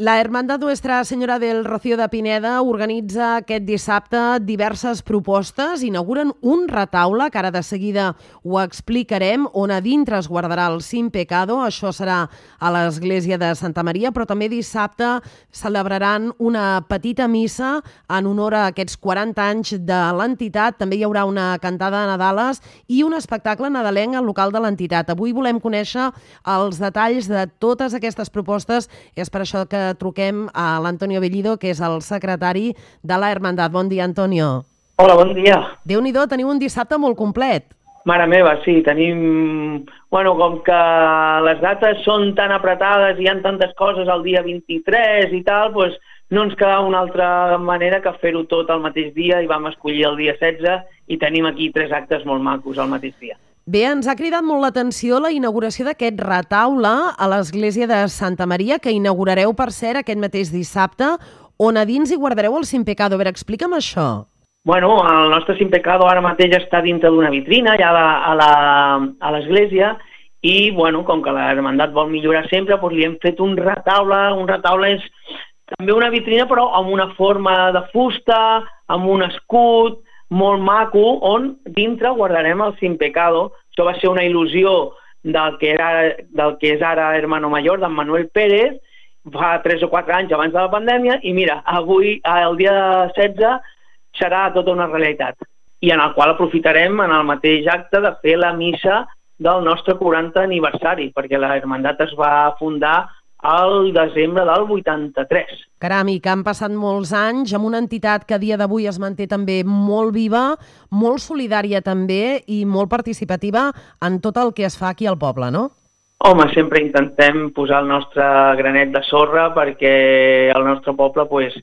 La Hermandad Nuestra Senyora del Rocío de Pineda organitza aquest dissabte diverses propostes. Inauguren un retaule, que ara de seguida ho explicarem, on a dintre es guardarà el Sin Pecado. Això serà a l'església de Santa Maria, però també dissabte celebraran una petita missa en honor a aquests 40 anys de l'entitat. També hi haurà una cantada de Nadales i un espectacle nadalenc al local de l'entitat. Avui volem conèixer els detalls de totes aquestes propostes. És per això que truquem a l'Antonio Bellido, que és el secretari de la Hermandad. Bon dia, Antonio. Hola, bon dia. Déu-n'hi-do, teniu un dissabte molt complet. Mare meva, sí, tenim... Bueno, com que les dates són tan apretades i hi ha tantes coses el dia 23 i tal, doncs no ens quedava una altra manera que fer-ho tot el mateix dia i vam escollir el dia 16 i tenim aquí tres actes molt macos al mateix dia. Bé, ens ha cridat molt l'atenció la inauguració d'aquest retaule a l'església de Santa Maria, que inaugurareu, per cert, aquest mateix dissabte, on a dins hi guardareu el Sin Pecado. A veure, explica'm això. Bueno, el nostre Sin Pecado ara mateix està dintre d'una vitrina, ja a l'església, i, bueno, com que l'Hermandat vol millorar sempre, doncs li hem fet un retaule. Un retaule és també una vitrina, però amb una forma de fusta, amb un escut, molt maco, on dintre guardarem el Sin Pecado, això va ser una il·lusió del que, era, del que és ara Hermano Mayor, d'en Manuel Pérez, fa 3 o 4 anys abans de la pandèmia, i mira, avui, el dia 16, serà tota una realitat. I en el qual aprofitarem en el mateix acte de fer la missa del nostre 40 aniversari, perquè la Hermandat es va fundar al desembre del 83. Caram, i que han passat molts anys amb una entitat que a dia d'avui es manté també molt viva, molt solidària també i molt participativa en tot el que es fa aquí al poble, no? Home, sempre intentem posar el nostre granet de sorra perquè el nostre poble pues,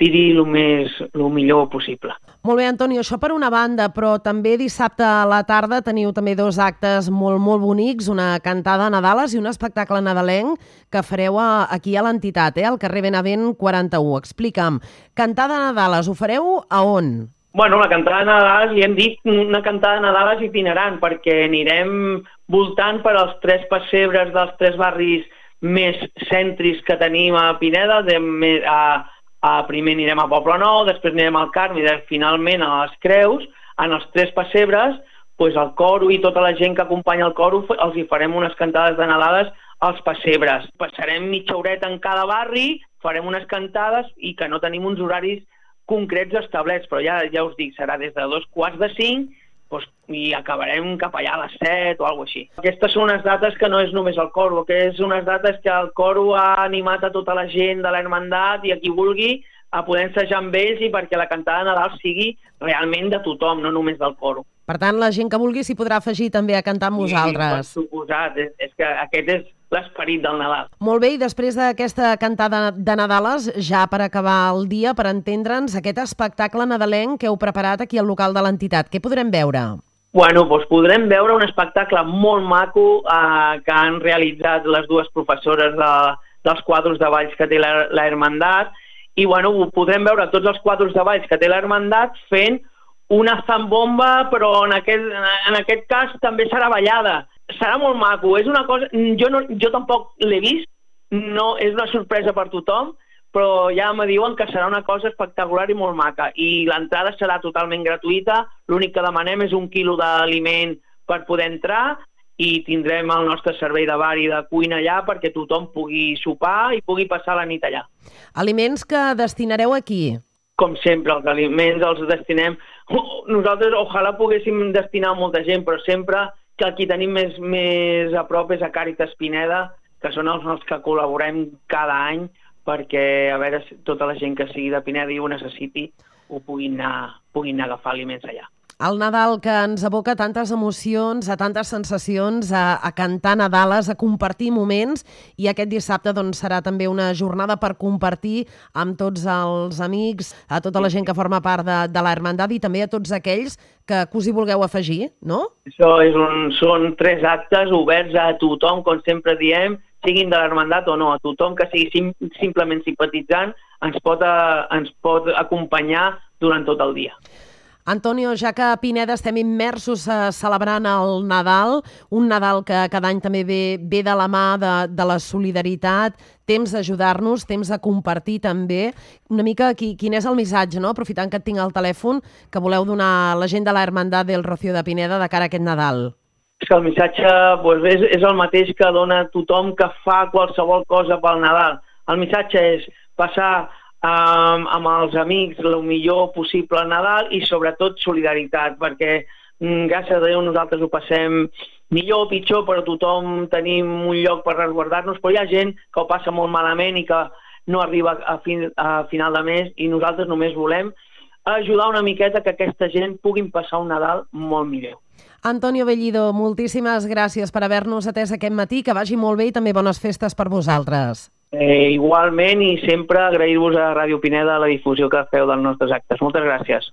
tiri el, més, el millor possible. Molt bé, Antonio, això per una banda, però també dissabte a la tarda teniu també dos actes molt, molt bonics, una cantada a Nadales i un espectacle nadalenc que fareu a, aquí a l'entitat, eh, al carrer Benavent 41. Explica'm, cantada a Nadales, ho fareu a on? Bueno, la cantada de Nadales, li hem dit una cantada de Nadales itinerant, perquè anirem voltant per als tres pessebres dels tres barris més cèntrics que tenim a Pineda, de, a, Uh, primer anirem a Poble Nou, després anirem al Carme i finalment a les Creus, en els tres pessebres, pues el coro i tota la gent que acompanya el coro els hi farem unes cantades de Nadales als pessebres. Passarem mitja horeta en cada barri, farem unes cantades i que no tenim uns horaris concrets establerts, però ja ja us dic, serà des de dos quarts de cinc doncs, i acabarem cap allà a les 7 o alguna així. Aquestes són unes dates que no és només el coro, que és unes dates que el coro ha animat a tota la gent de l'Hermandat i a qui vulgui a poder ensejar amb ells i perquè la cantada de Nadal sigui realment de tothom, no només del coro. Per tant, la gent que vulgui s'hi podrà afegir també a cantar amb vosaltres. Sí, per suposat. És, és que aquest és l'esperit del Nadal. Molt bé, i després d'aquesta cantada de Nadales, ja per acabar el dia, per entendre'ns, aquest espectacle nadalenc que heu preparat aquí al local de l'entitat, què podrem veure? Bueno, doncs podrem veure un espectacle molt maco eh, que han realitzat les dues professores de, dels quadros de balls que té la, la Hermandat i bueno, podrem veure tots els quadros de balls que té la Hermandat fent una zambomba, però en aquest, en aquest cas també serà ballada serà molt maco. És una cosa... Jo, no, jo tampoc l'he vist, no, és una sorpresa per tothom, però ja me diuen que serà una cosa espectacular i molt maca. I l'entrada serà totalment gratuïta, l'únic que demanem és un quilo d'aliment per poder entrar i tindrem el nostre servei de bar i de cuina allà perquè tothom pugui sopar i pugui passar la nit allà. Aliments que destinareu aquí? Com sempre, els aliments els destinem... Nosaltres ojalà poguéssim destinar molta gent, però sempre que qui tenim més, més a prop és a Càritas Pineda, que són els, els que col·laborem cada any perquè a veure tota la gent que sigui de Pineda i ho necessiti ho puguin anar, puguin anar a agafar aliments allà el Nadal que ens aboca tantes emocions, a tantes sensacions, a, a cantar Nadales, a compartir moments, i aquest dissabte doncs, serà també una jornada per compartir amb tots els amics, a tota la gent que forma part de, de l'Hermandat i també a tots aquells que, que us hi vulgueu afegir, no? Això és un, són tres actes oberts a tothom, com sempre diem, siguin de l'Hermandat o no, a tothom que sigui sim, simplement simpatitzant ens pot, a, ens pot acompanyar durant tot el dia. Antonio, ja que a Pineda estem immersos eh, celebrant el Nadal, un Nadal que cada any també ve, ve de la mà de, de la solidaritat, temps d'ajudar-nos, temps de compartir també. Una mica qui, quin és el missatge, no? aprofitant que et tinc al telèfon, que voleu donar a la gent de la Hermandad del Rocío de Pineda de cara a aquest Nadal. És que el missatge pues, és, és el mateix que dona tothom que fa qualsevol cosa pel Nadal. El missatge és passar um, amb els amics el millor possible al Nadal i sobretot solidaritat, perquè mm, gràcies a Déu nosaltres ho passem millor o pitjor, però tothom tenim un lloc per resguardar-nos, però hi ha gent que ho passa molt malament i que no arriba a, fin, a final de mes i nosaltres només volem ajudar una miqueta que aquesta gent puguin passar un Nadal molt millor. Antonio Bellido, moltíssimes gràcies per haver-nos atès aquest matí, que vagi molt bé i també bones festes per vosaltres. Eh, igualment i sempre agrair-vos a Ràdio Pineda la difusió que feu dels nostres actes. Moltes gràcies.